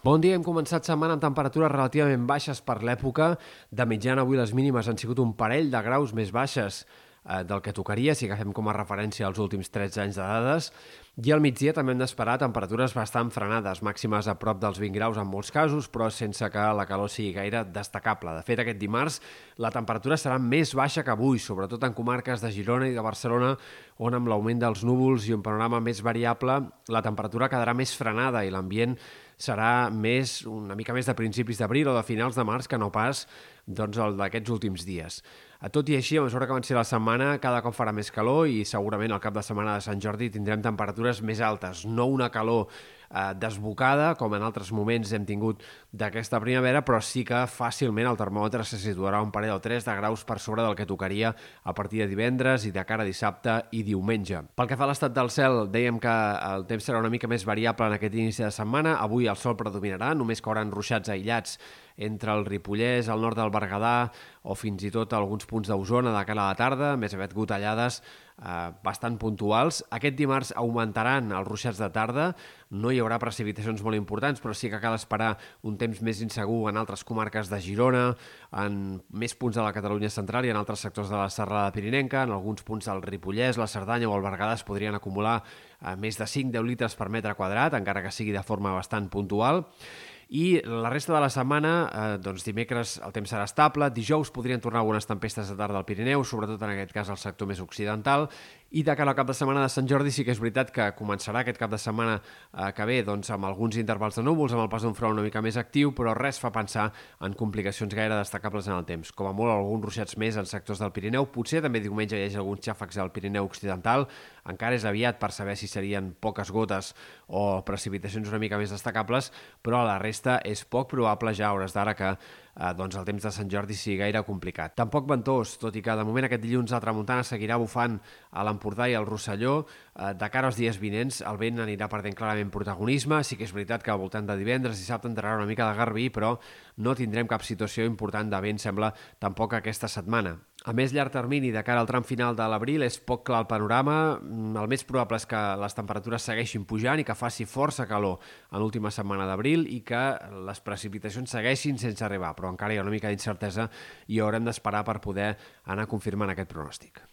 Bon dia, hem començat setmana amb temperatures relativament baixes per l'època. De mitjana avui les mínimes han sigut un parell de graus més baixes eh, del que tocaria, si agafem com a referència els últims 13 anys de dades. I al migdia també hem d'esperar temperatures bastant frenades, màximes a prop dels 20 graus en molts casos, però sense que la calor sigui gaire destacable. De fet, aquest dimarts la temperatura serà més baixa que avui, sobretot en comarques de Girona i de Barcelona, on amb l'augment dels núvols i un panorama més variable, la temperatura quedarà més frenada i l'ambient serà més, una mica més de principis d'abril o de finals de març que no pas doncs, el d'aquests últims dies. Tot i així, a mesura que avanci la setmana, cada cop farà més calor i segurament al cap de setmana de Sant Jordi tindrem temperatures més altes. No una calor eh, desbocada, com en altres moments hem tingut d'aquesta primavera, però sí que fàcilment el termòmetre se situarà un parell o tres de graus per sobre del que tocaria a partir de divendres i de cara a dissabte i diumenge. Pel que fa a l'estat del cel, dèiem que el temps serà una mica més variable en aquest inici de setmana. Avui el sol predominarà, només cauran ruixats aïllats entre el Ripollès, el nord del Berguedà o fins i tot alguns punts d'Osona de cara a la tarda, més aviat gotellades eh, bastant puntuals. Aquest dimarts augmentaran els ruixats de tarda, no hi haurà precipitacions molt importants, però sí que cal esperar un temps més insegur en altres comarques de Girona, en més punts de la Catalunya central i en altres sectors de la Serrada Pirinenca, en alguns punts del Ripollès, la Cerdanya o el Berguedà es podrien acumular eh, més de 5-10 litres per metre quadrat, encara que sigui de forma bastant puntual. I la resta de la setmana, eh, doncs dimecres el temps serà estable, dijous podrien tornar algunes tempestes de tarda al Pirineu, sobretot en aquest cas al sector més occidental, i de cara al cap de setmana de Sant Jordi sí que és veritat que començarà aquest cap de setmana eh, que ve doncs, amb alguns intervals de núvols, amb el pas d'un front una mica més actiu, però res fa pensar en complicacions gaire destacables en el temps. Com a molt, alguns ruixats més en sectors del Pirineu. Potser també diumenge hi hagi alguns xàfecs al Pirineu Occidental. Encara és aviat per saber si serien poques gotes o precipitacions una mica més destacables, però la resta és poc probable ja a hores d'ara que eh, doncs el temps de Sant Jordi sigui gaire complicat. Tampoc ventós, tot i que de moment aquest dilluns la tramuntana seguirà bufant a l'Empordà i al Rosselló. Eh, de cara als dies vinents el vent anirà perdent clarament protagonisme. Sí que és veritat que al voltant de divendres i dissabte entrarà una mica de garbí, però no tindrem cap situació important de vent, sembla, tampoc aquesta setmana. A més llarg termini, de cara al tram final de l'abril, és poc clar el panorama. Mm, el més probable és que les temperatures segueixin pujant i que faci força calor en l'última setmana d'abril i que les precipitacions segueixin sense arribar, però encara hi ha una mica d'incertesa i haurem d'esperar per poder anar confirmant aquest pronòstic.